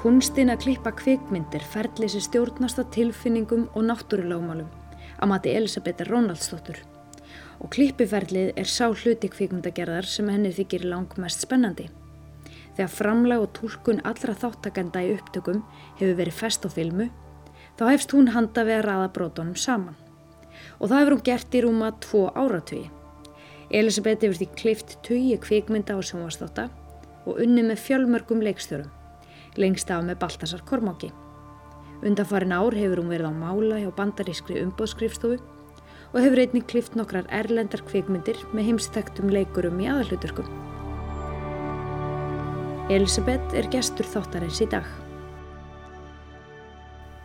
Kunstin að klippa kvikmyndir ferli sem stjórnast að tilfinningum og náttúrulagmálum að mati Elisabeth Rónaldsdóttur og klippiferlið er sá hluti kvikmyndagerðar sem henni þykir langmest spennandi. Þegar framlag og tólkun allra þáttakenda í upptökum hefur verið fest á filmu, þá hefst hún handa við að raða brótonum saman. Og það hefur hún gert í rúma tvo áratví. Elisabeth hefur því klift tugi kvikmynda á sjónvastóta og unni með fjölmörgum leikstjórum, lengst af með Baltasar Kormáki. Undanfarin ár hefur hún verið á mála hjá bandarískri umbóðskrifstofu og hefur einnig klift nokkrar erlendar kvikmyndir með heimsþektum leikurum í aðalhuturkum. Elisabeth er gestur þáttarins í dag.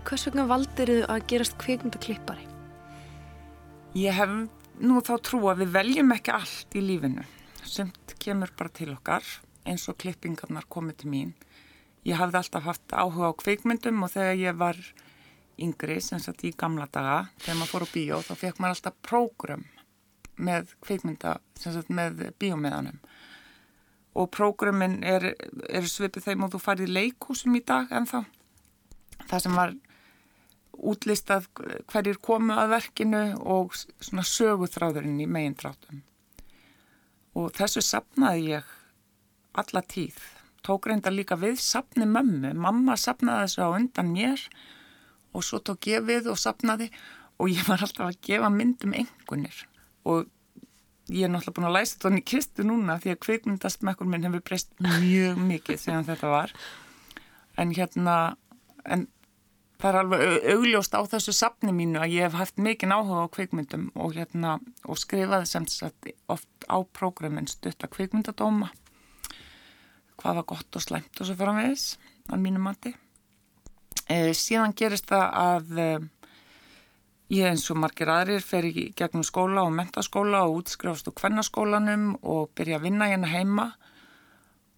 Hvers vegna valdir þið að gerast kvikmyndaklippari? Ég hef nú þá trú að við veljum ekki allt í lífinu. Sumt kemur bara til okkar eins og klippingarnar komið til mín. Ég hafði alltaf haft áhuga á kvikmyndum og þegar ég var yngri, sem sagt í gamla daga, þegar maður fór á bíó, þá fekk maður alltaf prógram með kvikmynda, sem sagt með bíómiðanum. Og prógrumin er, er svipið þeim og þú farið í leikúsum í dag en þá það sem var útlistað hverjir komu að verkinu og svona söguþráðurinn í megin þráttum og þessu sapnaði ég alla tíð tók reynda líka við sapni mömmu. Mamma sapnaði þessu á undan mér og svo tók ég við og sapnaði og ég var alltaf að gefa myndum engunir og ég er náttúrulega búin að læsa þetta í kistu núna því að kvikmyndastmekkur minn hefur breyst mjög mikið sem þetta var. En hérna en það er alveg augljóst á þessu sapni mínu að ég hef haft mikið áhuga á kvikmyndum og hérna og skrifaði sem sagt oft á prógramin stutta kvikmyndadóma hvað var gott og slæmt og svo framvegis að mínu mati. E, síðan gerist það að e, Ég eins og margir aðrir fer í gegnum skóla og mentaskóla og útskrifast úr kvennaskólanum og byrja að vinna hérna heima.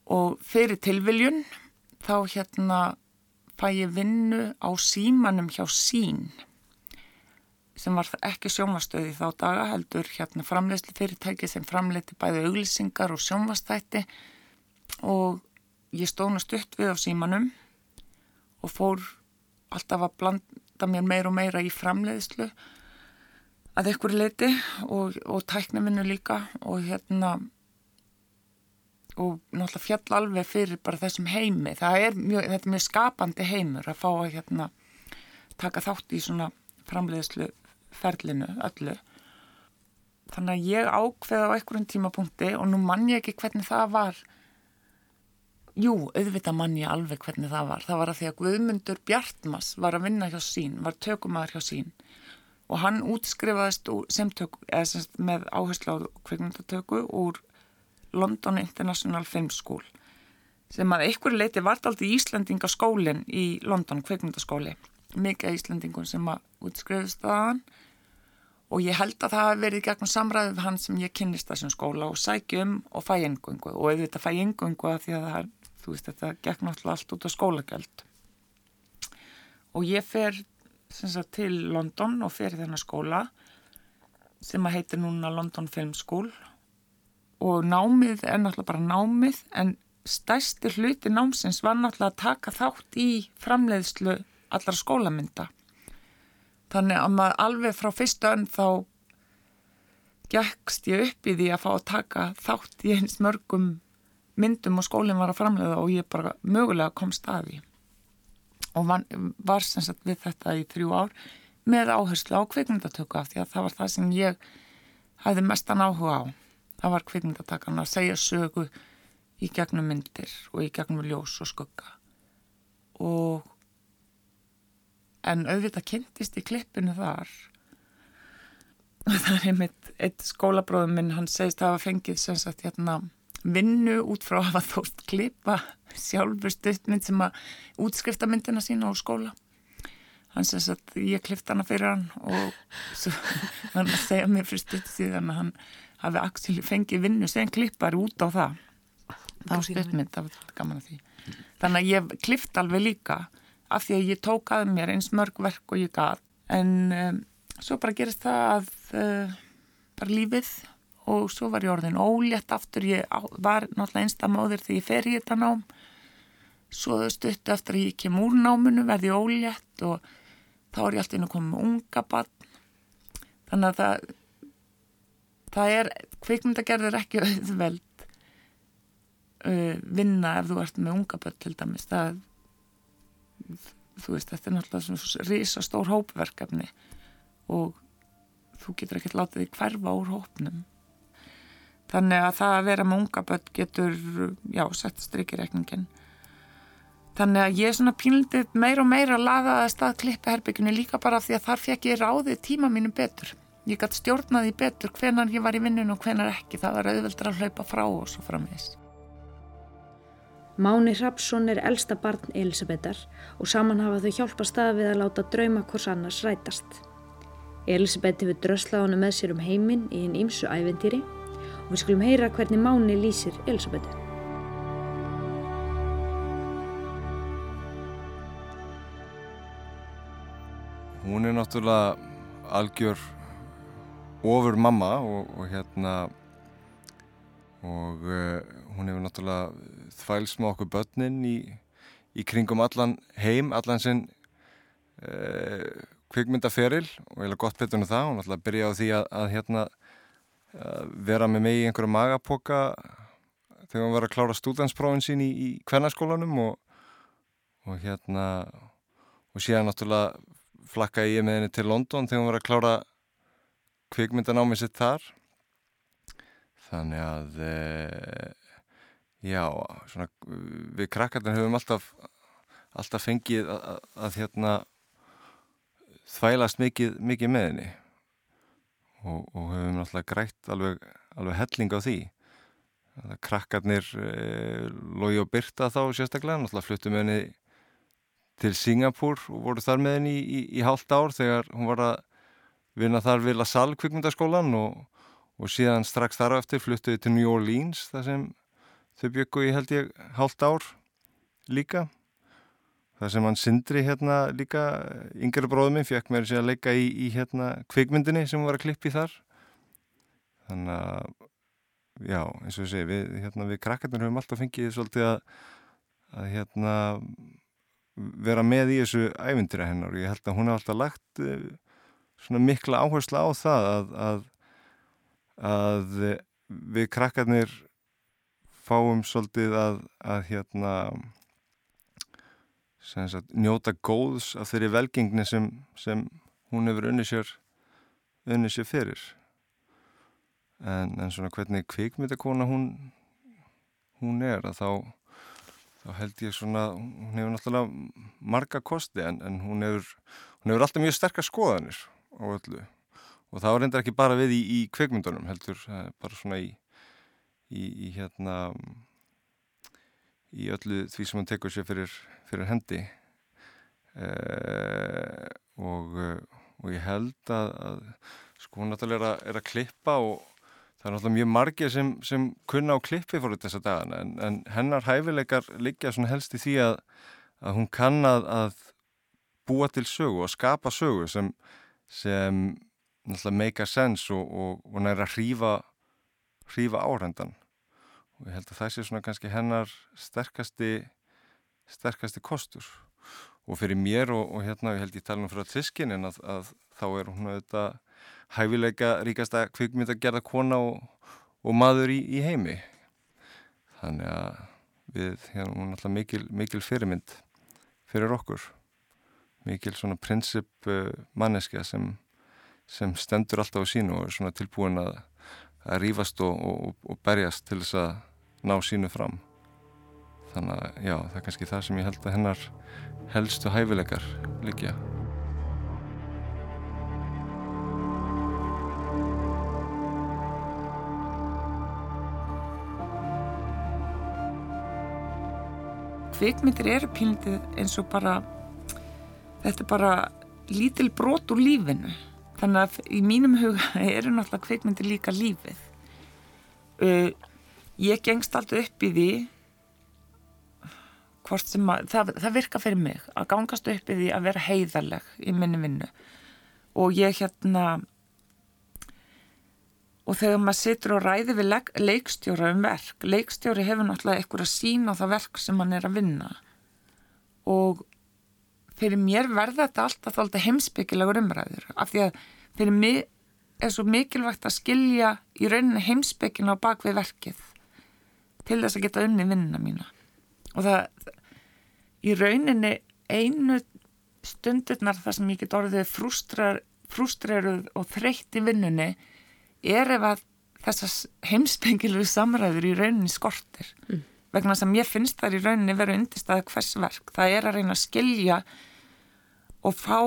Og fyrir tilviljun þá hérna fæ ég vinnu á símanum hjá sín sem var ekki sjónvastöði þá daga heldur hérna framleysli fyrirtæki sem framleyti bæði auglýsingar og sjónvastætti og ég stónast upp við á símanum og fór alltaf að blanda mér meir og meira í framleiðslu að ekkur leiti og, og tæknuminu líka og hérna og náttúrulega fjall alveg fyrir bara þessum heimi. Það er mjög, þetta er mjög skapandi heimur að fá að hérna taka þátt í svona framleiðslu ferlinu öllu. Þannig að ég ákveða á einhverjum tímapunkti og nú mann ég ekki hvernig það var Jú, auðvitað mann ég alveg hvernig það var. Það var að því að Guðmundur Bjartmas var að vinna hjá sín, var tökumæður hjá sín og hann útskrifaðist tök, sem með áherslu á kveikmyndatöku úr London International Film School sem að einhverju leiti vart aldrei Íslandingaskólinn í London kveikmyndaskóli. Mikið Íslandingun sem að útskrifist aðan og ég held að það hafi verið gegnum samræðið hann sem ég kynnist þessum skóla og sækjum og fæ engungu og auðvitað fæ engungu að því að það er þú veist þetta gekk náttúrulega allt út á skólagjöld. Og ég fer sagt, til London og fer í þennan skóla sem að heitir núna London Film School. Og námið er náttúrulega bara námið en stærsti hluti námsins var náttúrulega að taka þátt í framleiðslu allar skólamynda. Þannig að maður alveg frá fyrstu önn þá gekkst ég upp í því að fá að taka þátt í eins mörgum myndum og skólinn var að framlega og ég bara mögulega kom staði og var, var sem sagt við þetta í þrjú ár með áherslu á kvikmyndatöku af því að það var það sem ég hæði mestan áhuga á. Það var kvikmyndatakana að segja sögu í gegnum myndir og í gegnum ljós og skugga. Og en auðvitað kynntist í klippinu þar. Það er einmitt eitt skólabróðum minn hann segist að hafa fengið sem sagt hérna vinnu út frá að hafa þótt klippa sjálfur stuttmynd sem að útskrifta myndina sína á skóla. Hann sem að ég klifta hana fyrir hann og svo, hann segja mér fyrir stutt síðan að hann hafi axil fengið vinnu sem klippar út á það. Var stuttmynd, það var gaman að því. Þannig að ég klifta alveg líka af því að ég tók að mér eins mörg verk og ég gaf en um, svo bara gerist það að uh, bara lífið og svo var ég orðin ólétt aftur, ég var náttúrulega einstamóðir þegar ég fer í þetta nám. Svo stuttu eftir að ég kem úr náminu verði ólétt og þá er ég alltaf inn að koma með unga barn. Þannig að það það er, kvikmyndagerð er ekki auðveld uh, vinna ef þú ert með unga barn til dæmis. Það þú veist, þetta er náttúrulega svona risa stór hópverkefni og þú getur ekkert látið því hverfa úr hópnum þannig að það að vera með unga börn getur, já, sett strykkirekningin þannig að ég er svona pínlitið meira og meira að laga að stað klippeherbygginu líka bara því að þar fekk ég ráðið tíma mínu betur. Ég gæti stjórnaði betur hvenar ég var í vinnun og hvenar ekki. Það var auðveldur að hlaupa frá og svo framvegis. Máni Rapsson er elsta barn Elisabetar og saman hafa þau hjálpa stað við að láta drauma hvors annars rætast. Elisabeth hefur dröslað honu með sér um heiminn í hinn ímsu æventýri og við skulum heyra hvernig Máni lýsir Elisabetu. Hún er náttúrulega algjör ofur mamma og, og hérna og uh, hún hefur náttúrulega þvæls með okkur börnin í, í kringum allan heim, allan sinn uh, kvikmyndaferil og ég hef gott betur um það, hún náttúrulega byrja á því að, að hérna vera með mig í einhverju magapoka þegar hún var að klára stúdansprófin sín í, í kvennarskólanum og, og hérna og síðan náttúrulega flakkaði ég með henni til London þegar hún var að klára kvikmyndanámið sitt þar. Þannig að e, já, svona við krakkarnar höfum alltaf alltaf fengið að, að, að hérna þvælast mikið, mikið með henni og, og höfum alltaf grætt alveg, alveg helling á því. Krakkarnir e, logi og byrta þá sérstaklega alltaf fluttum henni til Singapúr og voru þar með henni í, í, í hálft ár þegar hún var að vinna þar við LaSalle kvikmyndaskólan og, og síðan strax þar á eftir fluttuði til New Orleans þar sem þau byggu í held ég hálft ár líka þar sem hann Sindri hérna líka yngre bróðum minn fekk mér sér að leika í, í hérna kvikmyndinni sem var að klippi þar. Þannig að já eins og ég segi við, hérna, við krakkarnir höfum alltaf fengið svolítið að, að hérna vera með í þessu ævindira hennar. Og ég held að hún hef alltaf lagt svona mikla áherslu á það að, að, að við krakkarnir fáum svolítið að hérna sagt, njóta góðs af þeirri velgengni sem, sem hún hefur unni sér unni sér fyrir. En, en svona hvernig kvikmyndakona hún hún er að þá þá held ég svona, hún hefur náttúrulega marga kosti en, en hún hefur hún hefur alltaf mjög sterkar skoðanir á öllu. Og það reyndar ekki bara við í, í kveikmyndunum heldur bara svona í, í, í hérna í öllu því sem hann tekur sér fyrir, fyrir hendi. Eh, og, og ég held að, að sko hún náttúrulega er er að klippa og það er náttúrulega mjög margir sem, sem kunna á klippi fór þess að dagana en, en hennar hæfileikar liggja helst í því að, að hún kann að, að búa til sögu og skapa sögu sem sem náttúrulega make a sense og, og, og næra hrífa hrífa áhendan og ég held að það sé svona kannski hennar sterkasti sterkasti kostur. Og fyrir mér og, og hérna ég held ég tala um fyrir að tískin en að, að þá er hún auðvitað hæfileika ríkasta kvikmynd að gerða kona og maður í, í heimi. Þannig að við hérna hún er alltaf mikil, mikil fyrirmynd fyrir okkur. Mikil svona prinsip uh, manneskja sem, sem stendur alltaf á sínu og er svona tilbúin að, að rýfast og, og, og berjast til þess að ná sínu fram. Þannig að já, það er kannski það sem ég held að hennar helstu hæfileikar líkja Kvikmyndir eru pílitið eins og bara þetta er bara lítil brot úr lífinu þannig að í mínum huga eru náttúrulega kveikmyndir líka lífið. Uh, ég gengst alltaf upp í því hvort sem að það, það virka fyrir mig að gangast upp í því að vera heiðarleg í minni vinnu. Og ég hérna og þegar maður situr og ræði við leikstjóra um verk leikstjóri hefur náttúrulega eitthvað að sína á það verk sem hann er að vinna. Og fyrir mér verða þetta alltaf þálta heimsbyggilegur umræður af því að fyrir mig er svo mikilvægt að skilja í rauninni heimsbyggina á bakvið verkið til þess að geta unni vinnina mína og það í rauninni einu stundirnar þar sem ég get orðið frústreruð og þreytt í vinnunni er ef að þessas heimsbyggilu samræður í rauninni skortir mm. Vegna sem ég finnst þar í rauninni veru undirstaði hvers verk það er að reyna að skilja og fá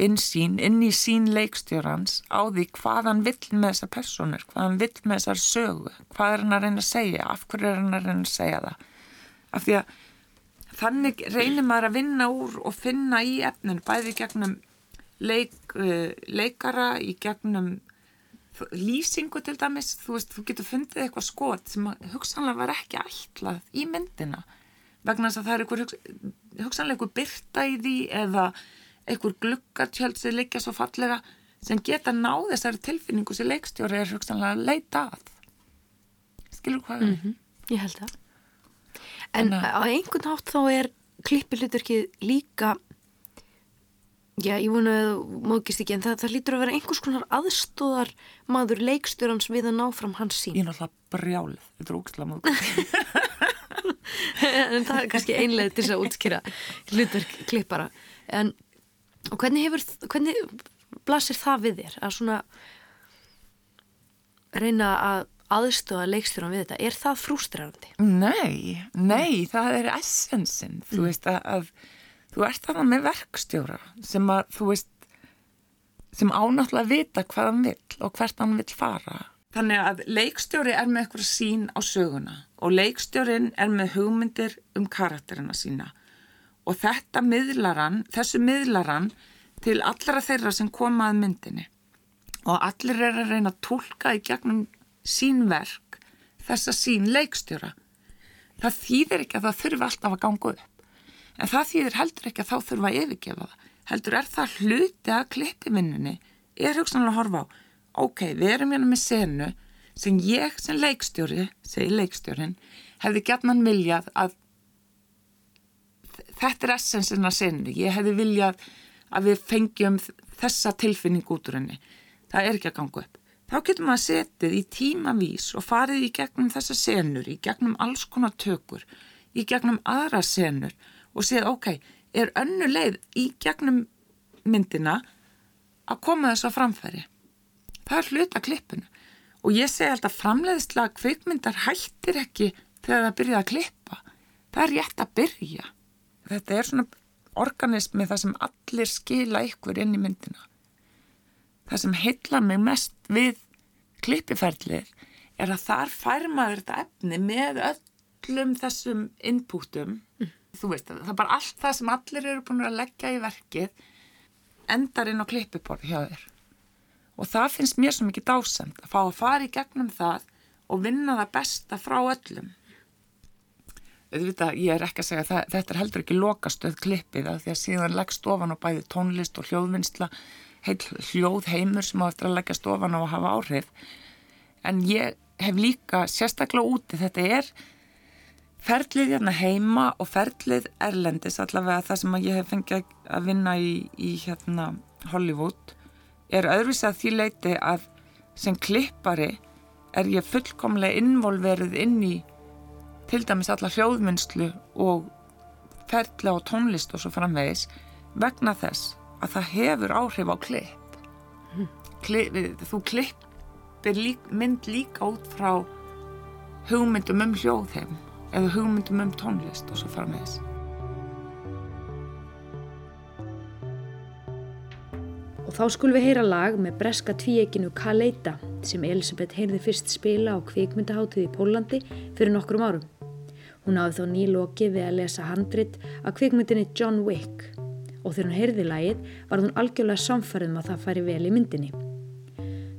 insýn inn í sín leikstjórans á því hvað hann vill með þessar personur, hvað hann vill með þessar sögu, hvað er hann að reyna að segja, af hverju er hann að reyna að segja það. Af því að þannig reynir maður að vinna úr og finna í efnin, bæði gegnum leik, uh, leikara, í gegnum lýsingu til dæmis, þú veist, þú getur fundið eitthvað skot sem hugsanlega var ekki ætlað í myndina vegna þess að það er eitthvað hugsanlega eitthvað byrta í því eða einhver gluggartjöld sem liggja svo fallega sem geta náð þessari tilfinningu sem leikstjóri er hugsanlega að leita að skilur hvað mm -hmm. ég held það en Enna, á einhvern hátt þá er klippilutverkið líka já ég vonu að mókist ekki en það, það lítur að vera einhvers konar aðstóðar maður leikstjórans við að ná fram hans sín ég er náttúrulega brjálið þetta er ógstlega mókist en það er kannski einlega til þess að útskýra hlutverk klippara en hvernig hefur, hvernig blasir það við þér að svona reyna að aðstöða leikstjóran við þetta? Er það frústrarandi? Nei, nei, það er essensin, mm. þú veist að, að þú ert þarna með verkstjóra sem að þú veist sem ánáttúrulega vita hvað hann vill og hvert hann vill fara. Þannig að leikstjóri er með eitthvað sín á söguna og leikstjórin er með hugmyndir um karakterina sína og þetta miðlaran, þessu miðlaran til allra þeirra sem koma að myndinni og allir er að reyna að tólka í gegnum sín verk þessa sín leikstjóra. Það þýðir ekki að það þurfi alltaf að ganga upp en það þýðir heldur ekki að þá þurfa að yfirgefa það. Heldur er það hluti að klippivinninni er hugsanlega að horfa á ok, við erum hérna með senu sem ég sem leikstjóri, segi leikstjórin, hefði gæt mann viljað að þetta er essensin að sinni, ég hefði viljað að við fengjum þessa tilfinning út úr henni, það er ekki að ganga upp. Þá getur maður setið í tímavís og farið í gegnum þessa senur í gegnum alls konar tökur í gegnum aðra senur og séð ok, er önnu leið í gegnum myndina að koma þess að framfæri það er hluta klippinu og ég segi alltaf framleiðislega kveikmyndar hættir ekki þegar það byrja að klippa það er rétt að byrja þetta er svona organismi það sem allir skila ykkur inn í myndina. Það sem heitlar mig mest við klippiferðlir er að þar fær maður þetta efni með öllum þessum inputum. Mm. Þú veist, það er bara allt það sem allir eru búin að leggja í verkið endar inn á klippiborði hjá þér. Og það finnst mér svo mikið dásamt að fá að fara í gegnum það og vinna það besta frá öllum auðvitað, ég er ekki að segja að þetta er heldur ekki lokastöð klippið að því að síðan leggst ofan á bæði tónlist og hljóðvinnsla heil hljóð heimur sem á eftir að leggja stofan á að hafa áhrif en ég hef líka sérstaklega úti, þetta er ferlið hérna heima og ferlið erlendis allavega það sem ég hef fengið að vinna í, í hérna Hollywood er öðruvis að því leiti að sem klippari er ég fullkomlega involverið inn í til dæmis alla hljóðmyndslu og ferðla og tónlist og svo framvegis vegna þess að það hefur áhrif á klipp. klipp þú klippir lík, mynd líka út frá hugmyndum um hljóðheim eða hugmyndum um tónlist og svo framvegis. Og þá skulum við heyra lag með breska tvíeginu Kaleita sem Elisabeth heyrði fyrst spila á kvikmyndahátið í Pólandi fyrir nokkrum árum. Hún hafði þó nýloki við að lesa handrit að kvikmyndinni John Wick og þegar hún heyrði lægið var hún algjörlega samfærið með um að það færi vel í myndinni.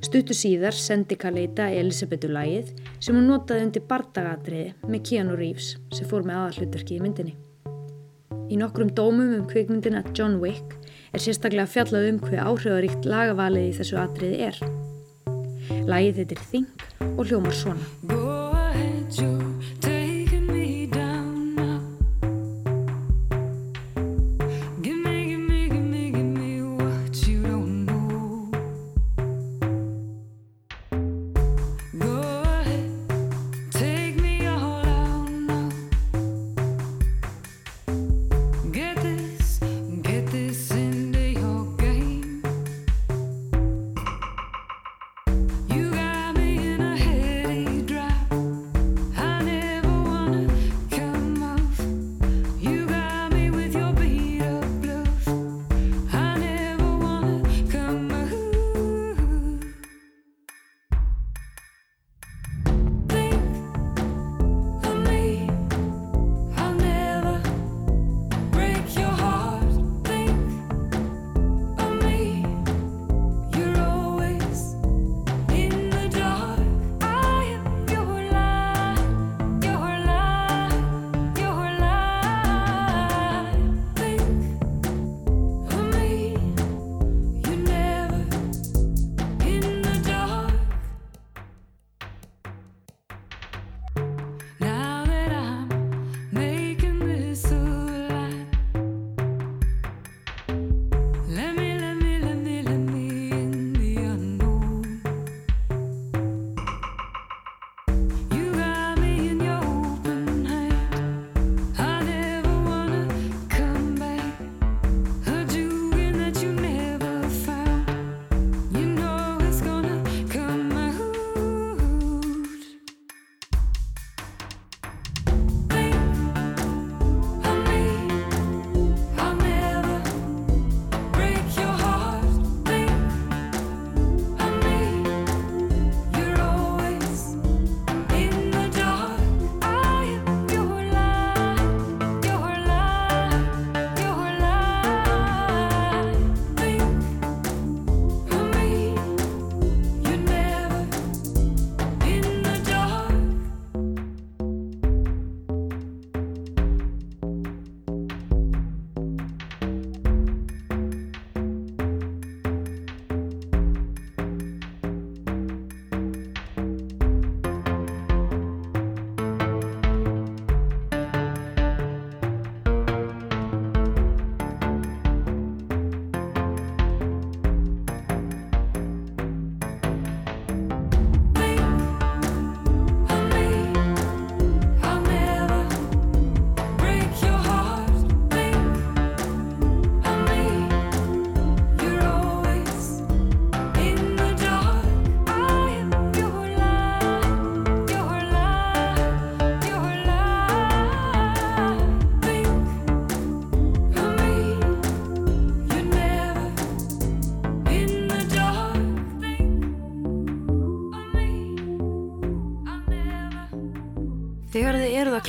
Stuttu síðar sendi Kaleita Elisabetu lægið sem hún notaði undir bardagatriði með Keanu Reeves sem fór með aðallutverki í myndinni. Í nokkrum dómum um kvikmyndina John Wick er sérstaklega fjallað um hver áhrifaríkt lagavalið í þessu atriði er. Lægið heitir Think og hljómar svona.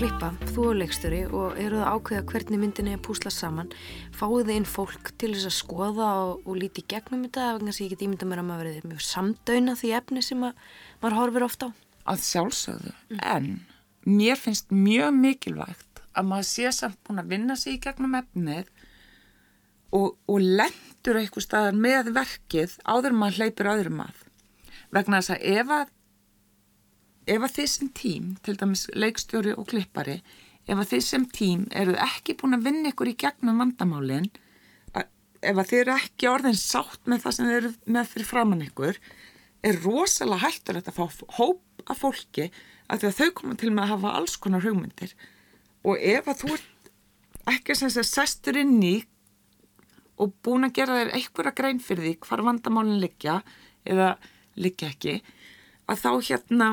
Klippa, þú og leikstöri og eru það ákveða hvernig myndinni er púslað saman. Fáið þið inn fólk til þess að skoða og, og líti gegnum þetta eða sem ég get ímynda mér að maður verið mjög samdöina því efni sem að, maður horfir ofta á? Að sjálfsögðu, mm. en mér finnst mjög mikilvægt að maður sé samt búin að vinna sig í gegnum efnið og, og lendur eitthvað staðar með verkið áður maður hleypir öðrum að. Vegna þess að ef að ef að þið sem tím, til dæmis leikstjóri og klippari, ef að þið sem tím eru ekki búin að vinna ykkur í gegnum vandamálinn, ef að þið eru ekki orðin sátt með það sem þið eru með fyrir framann ykkur, er rosalega hættur að fá hóp af fólki að þau koma til með að hafa alls konar hugmyndir. Og ef að þú ert ekki sem þess að sestur inn í og búin að gera þér einhverja grein fyrir því hvar vandamálinn liggja eða liggja ekki, að þá hérna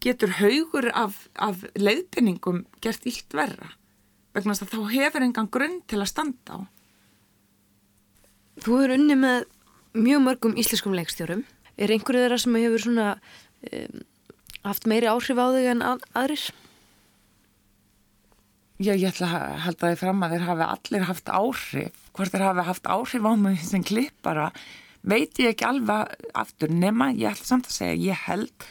getur haugur af, af leiðpinningum gert ílt verra vegna þess að þá hefur engan grunn til að standa á. Þú er unni með mjög mörgum íslenskum leikstjórum. Er einhverju þeirra sem hefur svona um, haft meiri áhrif á þig en að, aðrir? Já, ég ætla að halda þið fram að þeir hafi allir haft áhrif. Hvort þeir hafi haft áhrif á mig sem klippara veit ég ekki alveg aftur nema ég ætla samt að segja ég held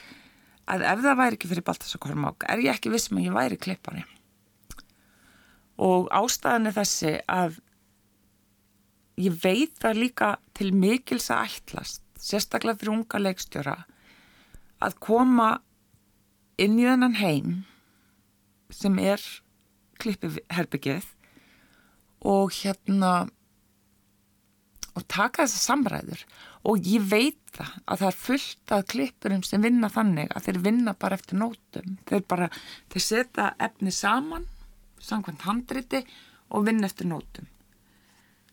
að ef það væri ekki fyrir Baltasar Kormák er ég ekki vissum að ég væri klippari. Og ástæðan er þessi að ég veit það líka til mikils að ætlast sérstaklega fyrir unga leikstjóra að koma inn í þennan heim sem er klippiherbyggið og hérna og taka þessar samræður og ég veit það að það er fullt af klippurum sem vinna þannig að þeir vinna bara eftir nótum. Þeir bara, þeir setja efni saman samkvæmt handriti og vinna eftir nótum.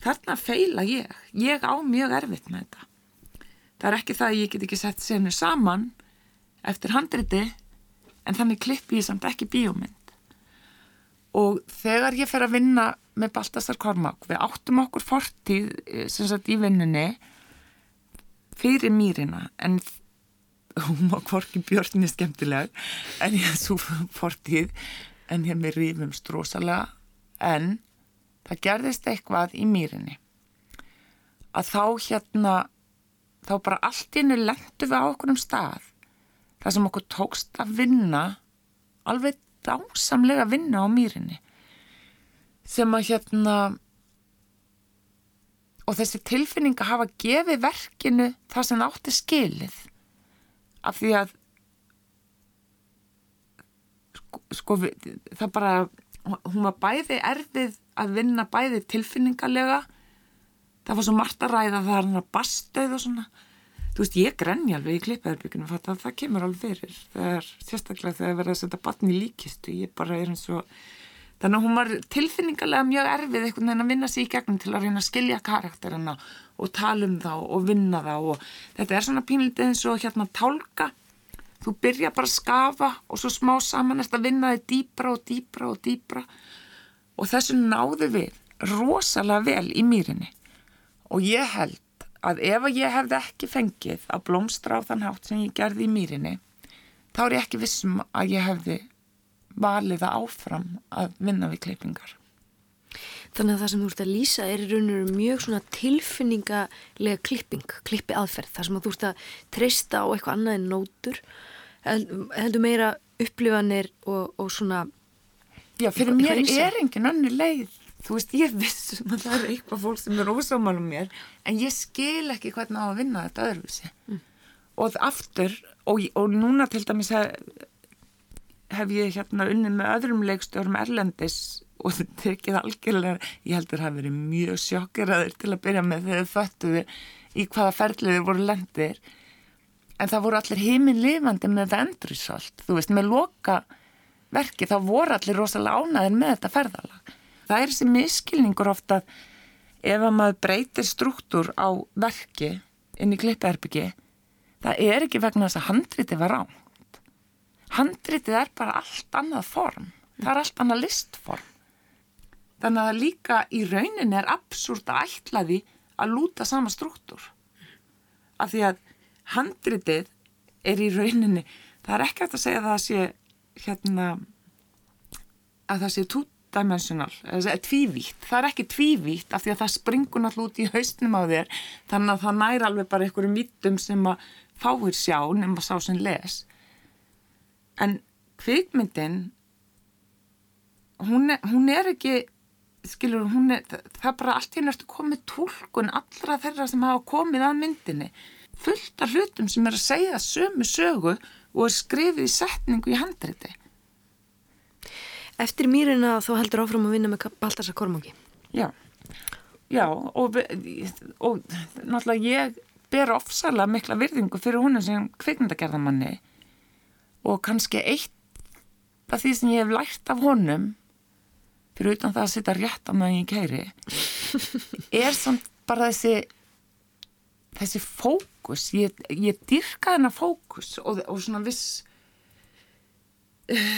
Þarna feila ég. Ég á mjög erfitt með þetta. Það er ekki það að ég get ekki sett senu saman eftir handriti en þannig klippi ég samt ekki bíómynd. Og þegar ég fer að vinna með Baltasar Kormák við áttum okkur fortíð eh, sem sagt í vinnunni fyrir mýrina en hún var hvorki björnni skemmtileg en ég svo fortíð en hér með rífum strósalega en það gerðist eitthvað í mýrinni. Að þá hérna þá bara allt innu lendu við á okkur um stað þar sem okkur tókst að vinna alveg dásamlega vinna á mýrinni sem að hérna og þessi tilfinning að hafa gefið verkinu það sem átti skilið. Af því að sko, sko það bara hún var bæði erfið að vinna bæði tilfinningarlega það var svo margt að ræða það er hann að bastöð og svona. Þú veist ég grenja alveg í klippaðarbyggjunum það, það kemur alveg fyrir. Það er sérstaklega þegar verða að setja batni líkistu ég bara er eins og Þannig að hún var tilfinningarlega mjög erfið einhvern veginn að vinna sér í gegnum til að reyna að skilja karakterina og tala um þá og vinna þá og þetta er svona pínlítið eins og hérna tálka. Þú byrja bara að skafa og svo smá saman eftir að vinna þig dýbra og dýbra og dýbra og þessu náðu við rosalega vel í mýrinni og ég held að ef ég hefði ekki fengið að blómstra á þann hátt sem ég gerði í mýrinni þá er ég ekki vissum að ég hefði valiða áfram að vinna við klippingar. Þannig að það sem þú ert að lýsa er í raun og raun mjög svona tilfinningalega klipping, klippi aðferð, þar sem að þú ert að treysta á eitthvað annað en nótur, heldur meira upplifanir og, og svona... Já, fyrir mér er engin annu leið, þú veist, ég vissum að það er eitthvað fólk sem er ósámal um mér, en ég skil ekki hvernig á að vinna þetta öðruvísi. Mm. Og aftur, og, og núna til dæmis að hef ég hérna unni með öðrum leikstjórum Erlendis og það tekið algjörlega, ég heldur að það verið mjög sjokkeraður til að byrja með þegar þau föttuðu í hvaða ferliður voru lendir. En það voru allir heiminn lifandi með vendrisalt, þú veist, með loka verki, þá voru allir rosalega ánaðin með þetta ferðalag. Það er þessi miskilningur ofta ef að maður breytir struktúr á verki inn í klippeherbyggi, það er ekki vegna þess að handriti var rán handritið er bara allt annað form það er allt annað listform þannig að líka í raunin er absúrt að ætlaði að lúta sama struktúr af því að handritið er í rauninni það er ekki eftir að segja það að sé hérna að það sé two-dimensional, það tvívítt. Það er ekki tvívítt af því að það springur náttúrulega út í hausnum á þér þannig að það næra alveg bara einhverju mítum sem að fáir sjá nema sá sem les. En kvikmyndin, hún er, hún er ekki, skilur, hún er, það er bara allt í næstu komið tólkun allra þeirra sem hafa komið að myndinni. Fullt af hlutum sem er að segja sömu sögu og er skrifið í setningu í handriti. Eftir mýrina þá heldur áfram að vinna með Baltasar Kormáki. Já, já og, og náttúrulega ég ber ofsalega mikla virðingu fyrir húnum sem kvikmyndagerðamanni og kannski eitt af því sem ég hef lært af honum fyrir utan það að setja rétt á meðan ég kæri er samt bara þessi þessi fókus. Ég, ég dyrka þennan fókus og, og svona viss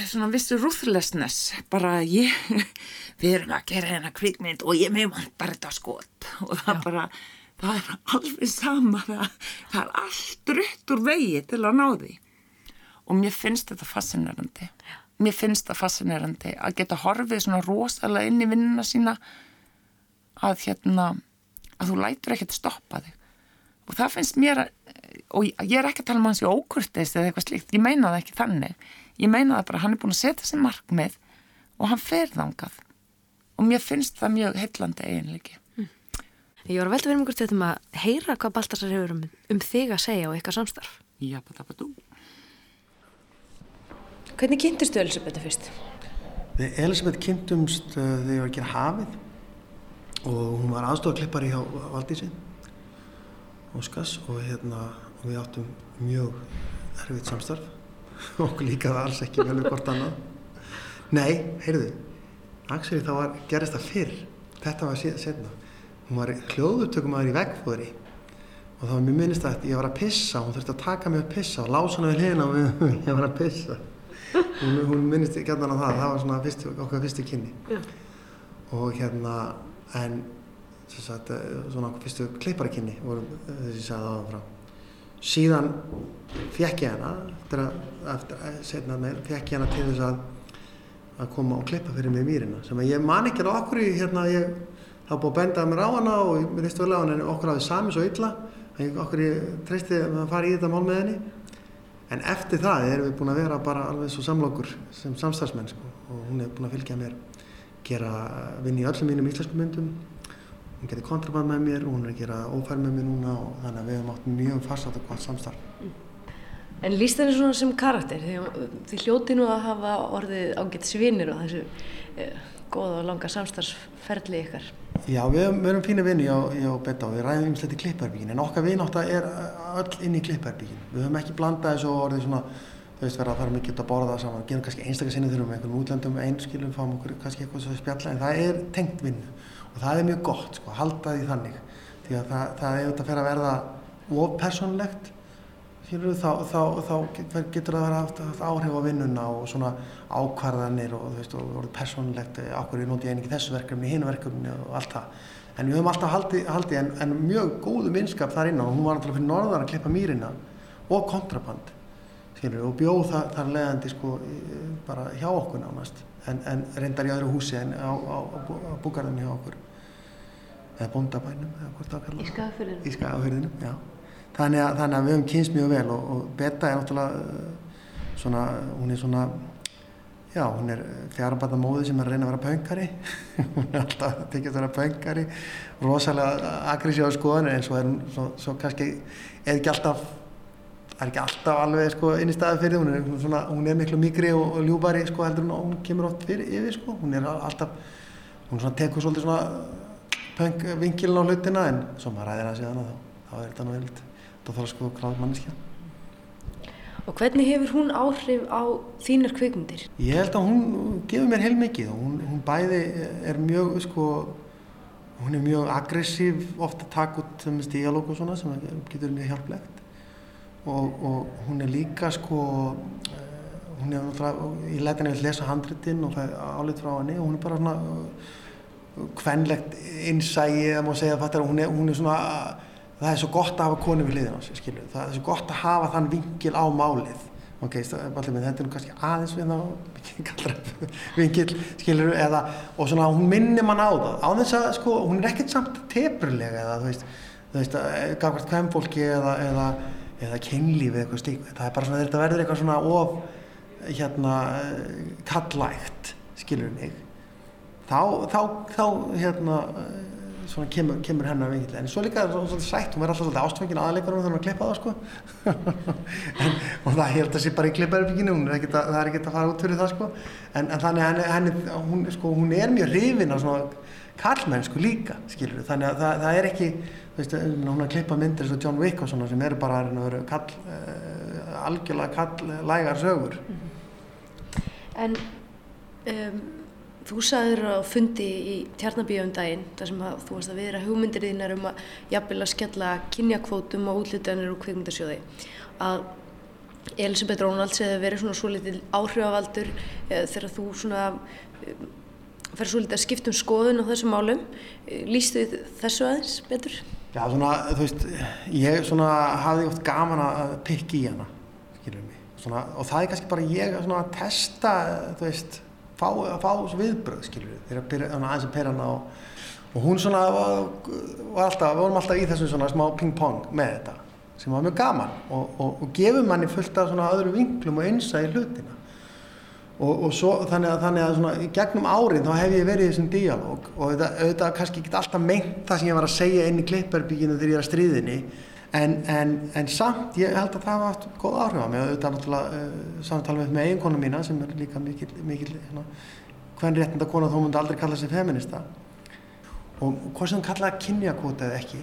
svona vissu ruthlessness. Bara ég við erum að gera hérna kvikmynd og ég með mann bara þetta skot. Og það Já. bara það er alveg sama. Það, það er allt rutt úr vegi til að ná því og mér finnst þetta fascinerandi. Mér finnst þetta fascinerandi að geta horfið svona rosalega inn í vinnuna sína að hérna að þú lætur ekkert stoppa þig. Og það finnst mér að, og ég er ekki að tala um hans í ókurtist eða eitthvað slíkt, ég meina það ekki þannig. Ég meina það bara, hann er búin að setja sér markmið og hann fer þangað. Og mér finnst það mjög heillandi eiginleiki. Mm. Ég var að velta verið mjög til þetta að heyra hvað Baltasar hefur um, um þig að segja og eitthvað samstarf. Já, bara það bara þú Hvernig kynntistu Elisabethu fyrst? Við Elisabeth kynntumst uh, þegar ég var að gera hafið og hún var aðstofaklippari hjá Valdísi Óskars og hérna og við áttum mjög erfitt samstarf. Okkur líka það alls ekki vel við hvort annað. Nei, heyrðu Axel þá var, gerist það fyrr. Þetta var síðan setna hún var hljóðutökum aður í vegfóðri og þá var mér minnist að ég var að pissa hún þurfti að taka mig að pissa og lása hana við hlýðina og ég var að pissa hún, hún minnist ekki að það það var svona fyrstu, okkar fyrstu kynni. Já. og hérna en sagt, svona okkar fyrstu kleiparakynni vorum þessi sagði aðan frá. Síðan fekk ég hana eftir að, eftir að setna með, fekk ég hana til þess að að koma og klippa fyrir mig mýrina sem að ég man ekki alveg okkur í hérna ég hafa búið að bendaði mér á hana og mér heistu vel á hana en okkur hafið sami svo illa okkur ég treysti að fara í þetta mál með henni en eftir það erum við búin að vera bara alveg svo samlokur sem samstagsmenn sko. og hún er búin að fylgja mér gera vinn í öllum mínum íslensku myndum hún getur kontraband með mér og hún er að gera ófær með mér núna og þannig að við hefum átt mjög farsat og gott samstarf. Mm. En líst það svona sem karakter? Þið hljóti nú að hafa orðið ágætt svinir og þessu eh, góða og langa samstarfsferðli ykkar. Já, við, við erum fína vinni á, betta og við ræðum ímslegt í klipparbyggjum en okkar vinátt er öll inn í klipparbyggjum. Við höfum ekki blandað þessu orðið svona þú veist verða að fara mikið út að borða saman, gerum kannski einstakar sinni þurfum með einhvern útlöndum einskilum, fáum okkur kannski eitthvað svo spjalla. En það er tengt vinnu. Og það er mjög gott sko, að halda því þannig. Því að það, það er auðvitað að fyrir að verða ofpersonlegt þá, þá, þá getur það haft, haft áhrif á vinnuna og svona ákvarðanir og þú veist, og orðið persónlegt ákvarðið er nótið einingi þessu verkefni, hinu verkefni og allt það. En við höfum alltaf haldið, haldið en, en mjög góðu minnskap þar innan og hún var alltaf fyrir norðan að klippa mýrina og kontraband skilur, og bjóð það, þar leðandi sko, bara hjá okkur nánast en, en reyndar í öðru húsi en á, á, á búgarðinni hjá okkur eða bondabænum eða hvort það kallar í skagafyrðinu í skagafyrðinu, já þannig að, þannig að við höfum kynst mjög vel og, og Betta er náttúrulega uh, svona, hún er svona já, hún er fjárabata móði sem er að reyna að vera pöngari hún er alltaf að tekja að vera pöngari rosalega aggressív á skoðan en svo er hún svo, svo kannski eða ekki alltaf það er ekki alltaf alveg sko, inn í staði fyrir hún er, svona, hún er miklu mikri og, og ljúbari sko, heldur hún og hún kemur oft fyrir yfir sko. hún er alltaf hún tekur svolítið svona punk vinkilin á hlutina en svo maður ræðir að segja hana þá, þá er þetta nú heilt þá þarf að sko gráð manneskja Og hvernig hefur hún áhrif á þínar kveikmyndir? Ég held að hún gefur mér heilmikið og hún, hún bæði er mjög sko hún er mjög aggressív ofta takk út sem stígalók og svona sem getur mjög hjálplegt og, og hún er líka sko hún er náttúrulega ég leti henni að lesa handritinn og það er álit frá henni og hún er bara svona hvernlegt uh, innsægi að maður segja að hún er, hún er svona það er svo gott að hafa konu við liðin á sig skilju. það er svo gott að hafa þann vingil á málið. Ok, allir minn, þetta er nú kannski aðeins við þá vingil, skilur, eða og svona hún minnir mann á það. Á þess að sko, hún er ekkert samt tepurlega eða þú veist, þú veist, gafkvært kvemmfólki eða, eða, eða kynlífi eitthvað stík, það er bara svona þetta verður eitthvað svona of hérna kallægt, skilur mig. Þá, þá, þá hérna svona kemur, kemur hennar vingill en svo líka svona sætt, hún verður alltaf svolítið ástfengin aðleikunum þegar hún er klippa það sko. En, og það held að sé bara í klippaðurbygginu það er ekki að fara út fyrir það sko. En, en þannig henni, henni hún, sko, hún er mjög hrifin af svona kallmennsku líka skilur þannig að það, það er ekki veist, hún er að klippa myndir og John Wick og svona sem eru bara að kall, uh, algjörlega kallægar sögur. En um Þú sagður á fundi í Tjarnabíu um daginn, þar sem að, þú varst að viðra hugmyndir þínar um að jafnvel að skella kynjakvótum og útlutanir úr kvikmyndasjóði, að Elisabeth Rónalds hefði verið svona svo litið áhrifavaldur e, þegar þú svona e, fer svo litið að skipta um skoðun á þessum málum. E, Lýstu þessu aðeins betur? Já, svona, þú veist, ég svona hafði oft gaman að pikki í hana, skilur mig, svona, og það er kannski bara ég að testa, þú veist, fá, fá viðbröð þegar aðeins að pera hana og, og hún svona var, var alltaf, við vorum alltaf í þessu svona smá ping-pong með þetta sem var mjög gaman og, og, og gefur manni fullt af svona öðru vinklum og einsa í hlutina. Og svo þannig að, þannig að svona gegnum árið þá hef ég verið í þessum díalóg og auðvitað, kannski ekki alltaf meint það sem ég var að segja inn í klipparbyggjinu þegar ég er að stríðinni En, en, en samt, ég held að það hafa haft góð áhrif á mig auðvitað náttúrulega uh, samtala með eiginkonu mína sem er líka mikil, mikil hérna, hvern réttinda kona þó myndi aldrei kalla sig feminista og hvað sem kallaði kynjakvota eða ekki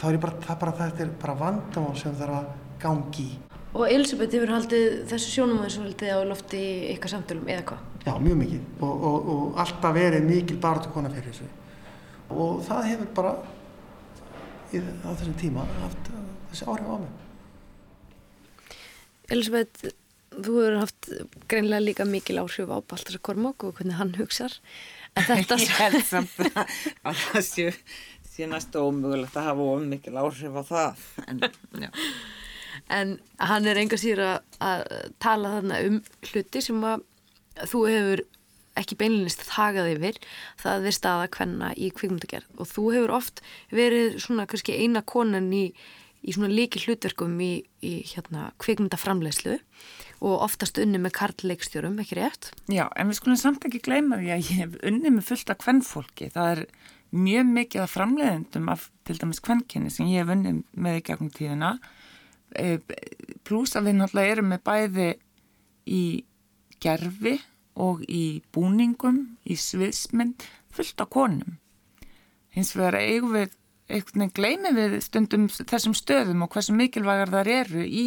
þá er bara, það bara, þetta er bara vandamál sem þarf að gangi. Og Elisabeth hefur haldið þessu sjónum þessu haldið á lofti eitthvað samtölum eða hvað? Já, mjög mikið og, og, og alltaf verið mikil barðu kona fyrir þessu og það hefur bara í, á þessum tíma haft uh, þessi áhrif á mig. Elisabeth þú hefur haft greinlega líka mikil áhrif á Baltasar Kormák og hvernig hann hugsar. Ég held samt að það sé, sé næstu ómögulegt að hafa ómikil áhrif á það en, en hann er enga síður að, að tala þarna um hluti sem að þú hefur ekki beinlinist þagað yfir það er staða hvenna í kvikmundagerð og þú hefur oft verið svona kannski eina konan í, í svona líki hlutverkum í, í hérna kvikmundaframlegslu og oftast unni með karlleikstjórum, ekki rétt? Já, en við skulum samt ekki gleyma því að ég hef unni með fullt af kvennfólki það er mjög mikið af framleiðendum af til dæmis kvennkinni sem ég hef unni með í gegnum tíðina. E, pluss að við náttúrulega erum með bæði í gerfi og í búningum, í sviðsmynd, fullt af konum. Hins vegar eigum við, eitthvað gleymið við stundum þessum stöðum og hversu mikilvægar þar eru í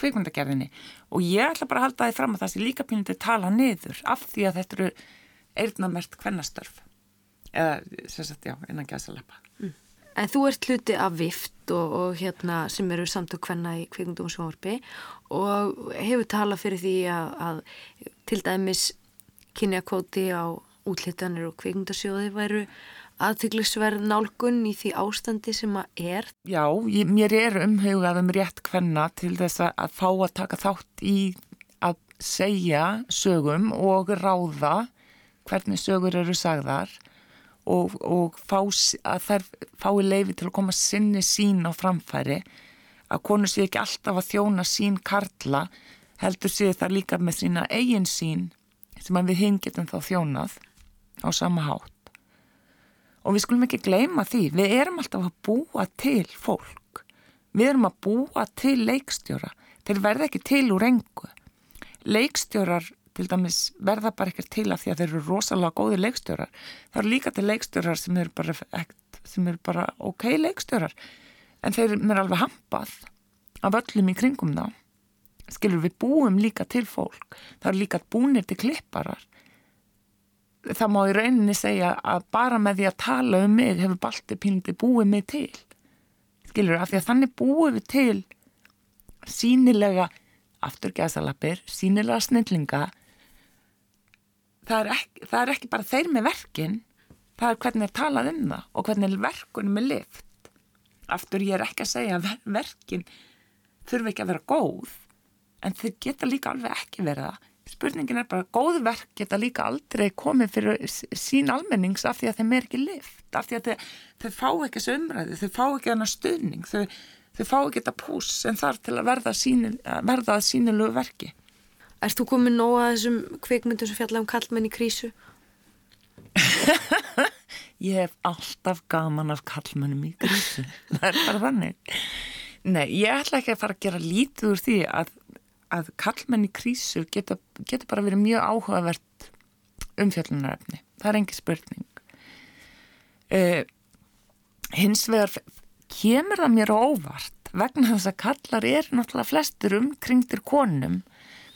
kvikmyndagerðinni og ég ætla bara að halda því fram að það sé líka pínundið tala niður af því að þetta eru eirnamert kvennastörf eða sérstaklega, já, innan gæðsalappa. En þú ert hluti af vift og, og hérna sem eru samtök hvenna í kvikmundum og sjónvarpi og hefur talað fyrir því að, að til dæmis kynjakvóti á útlýttanir og kvikmundasjóði væru aðtyklisverð nálgun í því ástandi sem að er. Já, ég, mér er umhugað um rétt hvenna til þess að fá að taka þátt í að segja sögum og ráða hvernig sögur eru sagðar og, og fá, að þær fái leifi til að koma sinni sín á framfæri að konu sé ekki alltaf að þjóna sín karla heldur sé það líka með sína eigin sín sem við hinn getum þá þjónað á sama hátt. Og við skulum ekki gleyma því, við erum alltaf að búa til fólk. Við erum að búa til leikstjóra. Þeir verða ekki til úr engu. Leikstjórar til dæmis verða bara ekkert til af því að þeir eru rosalega góði leikstjórar. Það eru líka til leikstjórar sem eru bara, eru bara ok leikstjórar. En þeir eru alveg hampað af öllum í kringum þá skilur við búum líka til fólk það er líka búinir til klipparar það má í rauninni segja að bara með því að tala um mig hefur balti píndi búið mig til skilur af því að þannig búið við til sínilega afturgæðsalapir, sínilega snillinga það er, ekki, það er ekki bara þeir með verkin það er hvernig er talað um það og hvernig verkunum er lift aftur ég er ekki að segja að verkin þurfi ekki að vera góð en þau geta líka alveg ekki verið það. Spurningin er bara, góð verk geta líka aldrei komið fyrir sín almennings af því að þeim er ekki lift, af því að þau, þau fá ekki þessu umræði, þau fá ekki þennan stuðning, þau, þau fá ekki þetta pús sem þarf til að verða, sínu, að verða að sínulegu verki. Erst þú komið nóga þessum kveikmyndum sem fjalla um kallmenn í krísu? Ég hef alltaf gaman af kallmennum í krísu, það er bara þannig. Nei, ég ætla ekki að fara að gera lítið úr því að, að kallmenn í krísu getur geta bara verið mjög áhugavert umfjöllunarefni. Það er engi spurning. Uh, hins vegar kemur það mér óvart vegna þess að kallar er náttúrulega flestur umkringtir konum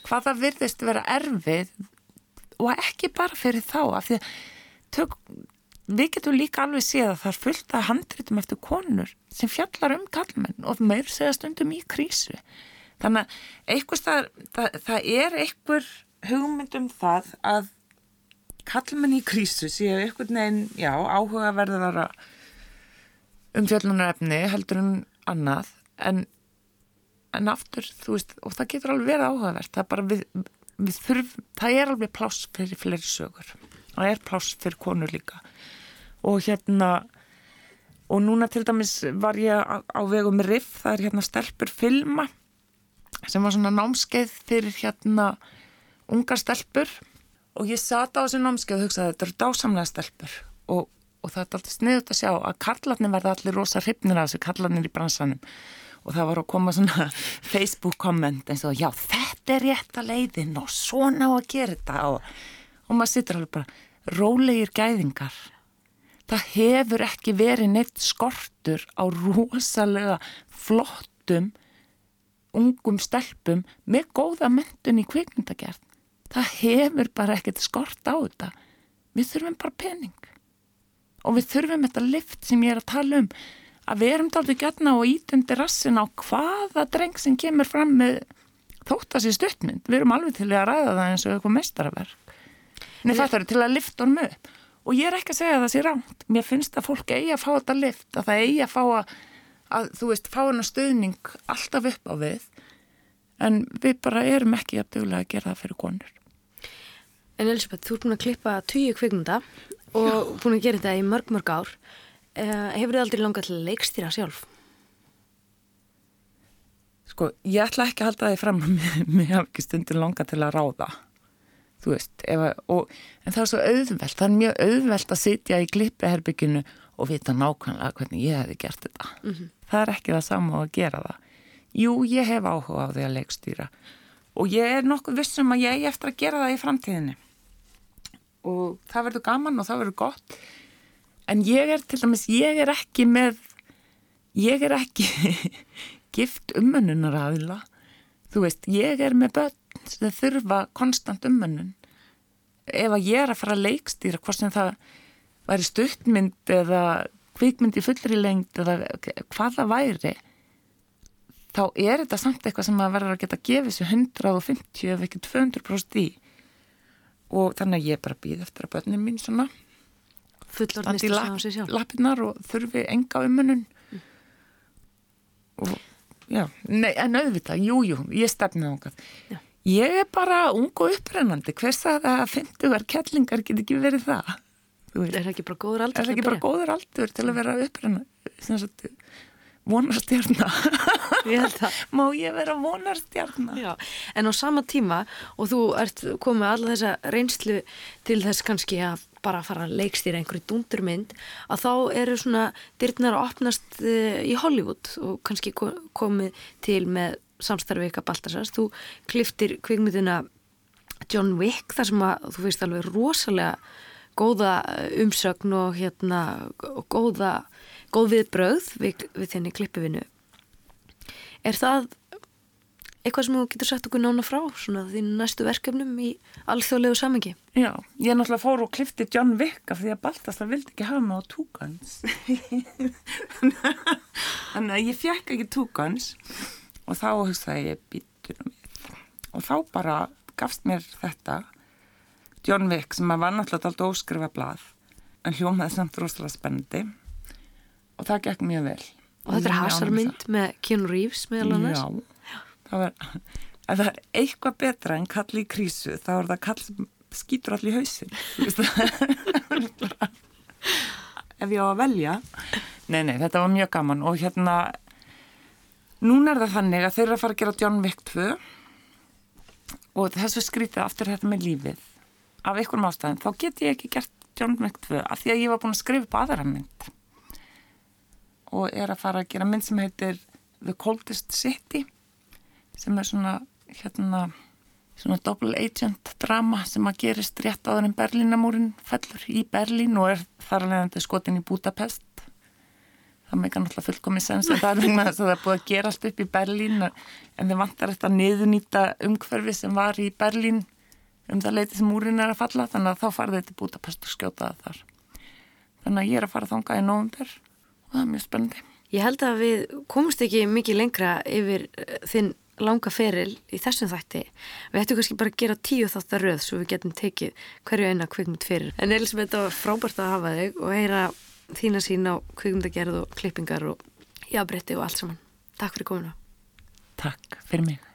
hvað það virðist vera erfið og ekki bara fyrir þá af því að tök, við getum líka alveg séð að það er fullt að handritum eftir konur sem fjallar um kallmenn og meir segja stundum í krísu. Þannig að eitthvað það, það, það er einhver hugmynd um það að kallmenn í krísu séu einhvern veginn, já, áhugaverðara umfjöllunarefni heldur en annað. En, en aftur, þú veist, og það getur alveg verið áhugavert, það er bara við, við þurfum, það er alveg pláss fyrir fleiri sögur, það er pláss fyrir konur líka. Og hérna og núna til dæmis var ég á, á vegum Riff, það er hérna stelpur filma sem var svona námskeið fyrir hérna unga stelpur. Og ég sata á þessu námskeið og hugsaði þetta eru dásamlega stelpur. Og og það er alltaf sniðut að sjá að kallarnir verða allir rosa hrifnir af þessu kallarnir í bransanum og það var að koma svona Facebook komment eins og já þetta er rétt að leiðin og svona á að gera þetta. Og, og maður sittur alveg bara rólegir gæðingar það hefur ekki verið neitt skortur á rosalega flottum ungum stelpum með góða myndun í kvikmyndagerð. Það hefur bara ekkert skort á þetta. Við þurfum bara pening. Og við þurfum þetta lift sem ég er að tala um að við erum aldrei gætna og ítundi rassin á hvaða dreng sem kemur fram með þóttast í stuttmynd. Við erum alveg til að ræða það eins og eitthvað mestarverk Nei, þetta er til að lifta honum upp. Og ég er ekki að segja það sér ránt mér finnst að fólk eigi að fá þetta lift að það eigi að fá að, að þú veist, fá hana stöðning alltaf upp á við. En við bara erum ekki að duglega að gera það fyrir konur. En Elisabeth, þú ert búin að klippa tíu kvikmynda og búin að gera þetta í mörg mörg ár hefur þið aldrei langað til að leikstýra sjálf? Sko, ég ætla ekki að halda það í fram mér haf ekki stundir langað til að ráða þú veist að, og, en það er svo auðvelt, það er mjög auðvelt að sitja í klippeherbygginu og vita nákvæmlega hvernig ég hefði gert þetta mm -hmm. það er ekki það sama að gera það jú, ég hef áhuga á því að leikstýra og ég er nokkuð vissum að ég er eftir að gera það í framtíðinni og það verður gaman og það verður gott en ég er til dæmis, ég er ekki með ég er ekki gift umönnunar aðila þú veist, ég er með börn sem þurfa konstant umönnun. Ef að ég er að fara að leikstýra hvort sem það væri stuttmynd eða kvikmynd í fullri lengt eða hvað það væri þá er þetta samt eitthvað sem að verður að geta gefið sér 150 ef ekki 200% í. Og þannig að ég bara býð eftir að börnum mín svona fullorðnist lap, lappinnar og þurfi enga umunun mm. og já, nei, en auðvitað, jújú, jú, ég stefnið ángað ég er bara ung og upprennandi hvers að það að 50 kettlingar get ekki verið það? Er það ekki bara góður aldur er bara góður aldur til að vera upprennandi vonarstjarnar má ég vera vonarstjarnar en á sama tíma og þú ert komið alla þessa reynslu til þess kannski að bara fara að leikstýra einhverju dúndurmynd að þá eru svona dyrknar að opnast eh, í Hollywood og kannski komið til með samstarfið ykkar Baltasars. Þú kliftir kvikmyndina John Wick þar sem að þú veist alveg rosalega góða umsögn og hérna og góða góð viðbröð við, við þenni klippivinu er það eitthvað sem þú getur sett okkur nána frá svona þín næstu verkefnum í alþjóðlegu samengi? Já, ég náttúrulega fór og klippti John Wick af því að Baltasar vildi ekki hafa mig á túkans þannig að ég fjekk ekki túkans og þá hugsaði ég býtur um við. Og þá bara gafst mér þetta John Wick sem var náttúrulega alltaf óskrifa blað en hljómaði samt rosalega spennandi og það gekk mjög vel. Og þetta er hasarmynd með Keanu Reeves meðal annars? Já, það var ef það er eitthvað betra en kall í krísu þá er það kall skýtur allir í hausin ef ég á að velja. Nei, nei, þetta var mjög gaman. Og hérna núna er það þannig að þeir eru að fara að gera John Wick 2 og þessu skrítið aftur þetta með lífið. Af einhverjum ástæðin, þá get ég ekki gert John Wick 2 af því að ég var búin að skrifa upp aðra mynd og er að fara að gera mynd sem heitir The Coldest City sem er svona hérna svona double agent drama sem að gerist rétt áður en Berlínamúrin fellur í Berlín og er þar alveg þetta skotin í Budapest. Það meikar náttúrulega fullkomið sens en það er vegna þess að það er búið að gerast upp í Berlín en þið vantar þetta niðunýta umhverfi sem var í Berlín um það leiti sem múrin er að falla þannig að þá farði þetta Budapest og skjótaði þar. Þannig að ég er að fara þánga í nógumber og það er mjög spennandi Ég held að við komumst ekki mikið lengra yfir eh, þinn langa feril í þessum þætti. Við ættum kannski bara að gera tíu þáttar röð svo við getum tekið hverju eina kvikmund fyrir. En Elisabeth, það var frábært að hafa þig og heyra þína sín á kvikmundagerð og klippingar og jábreytti og allt saman. Takk fyrir komuna. Takk fyrir mig.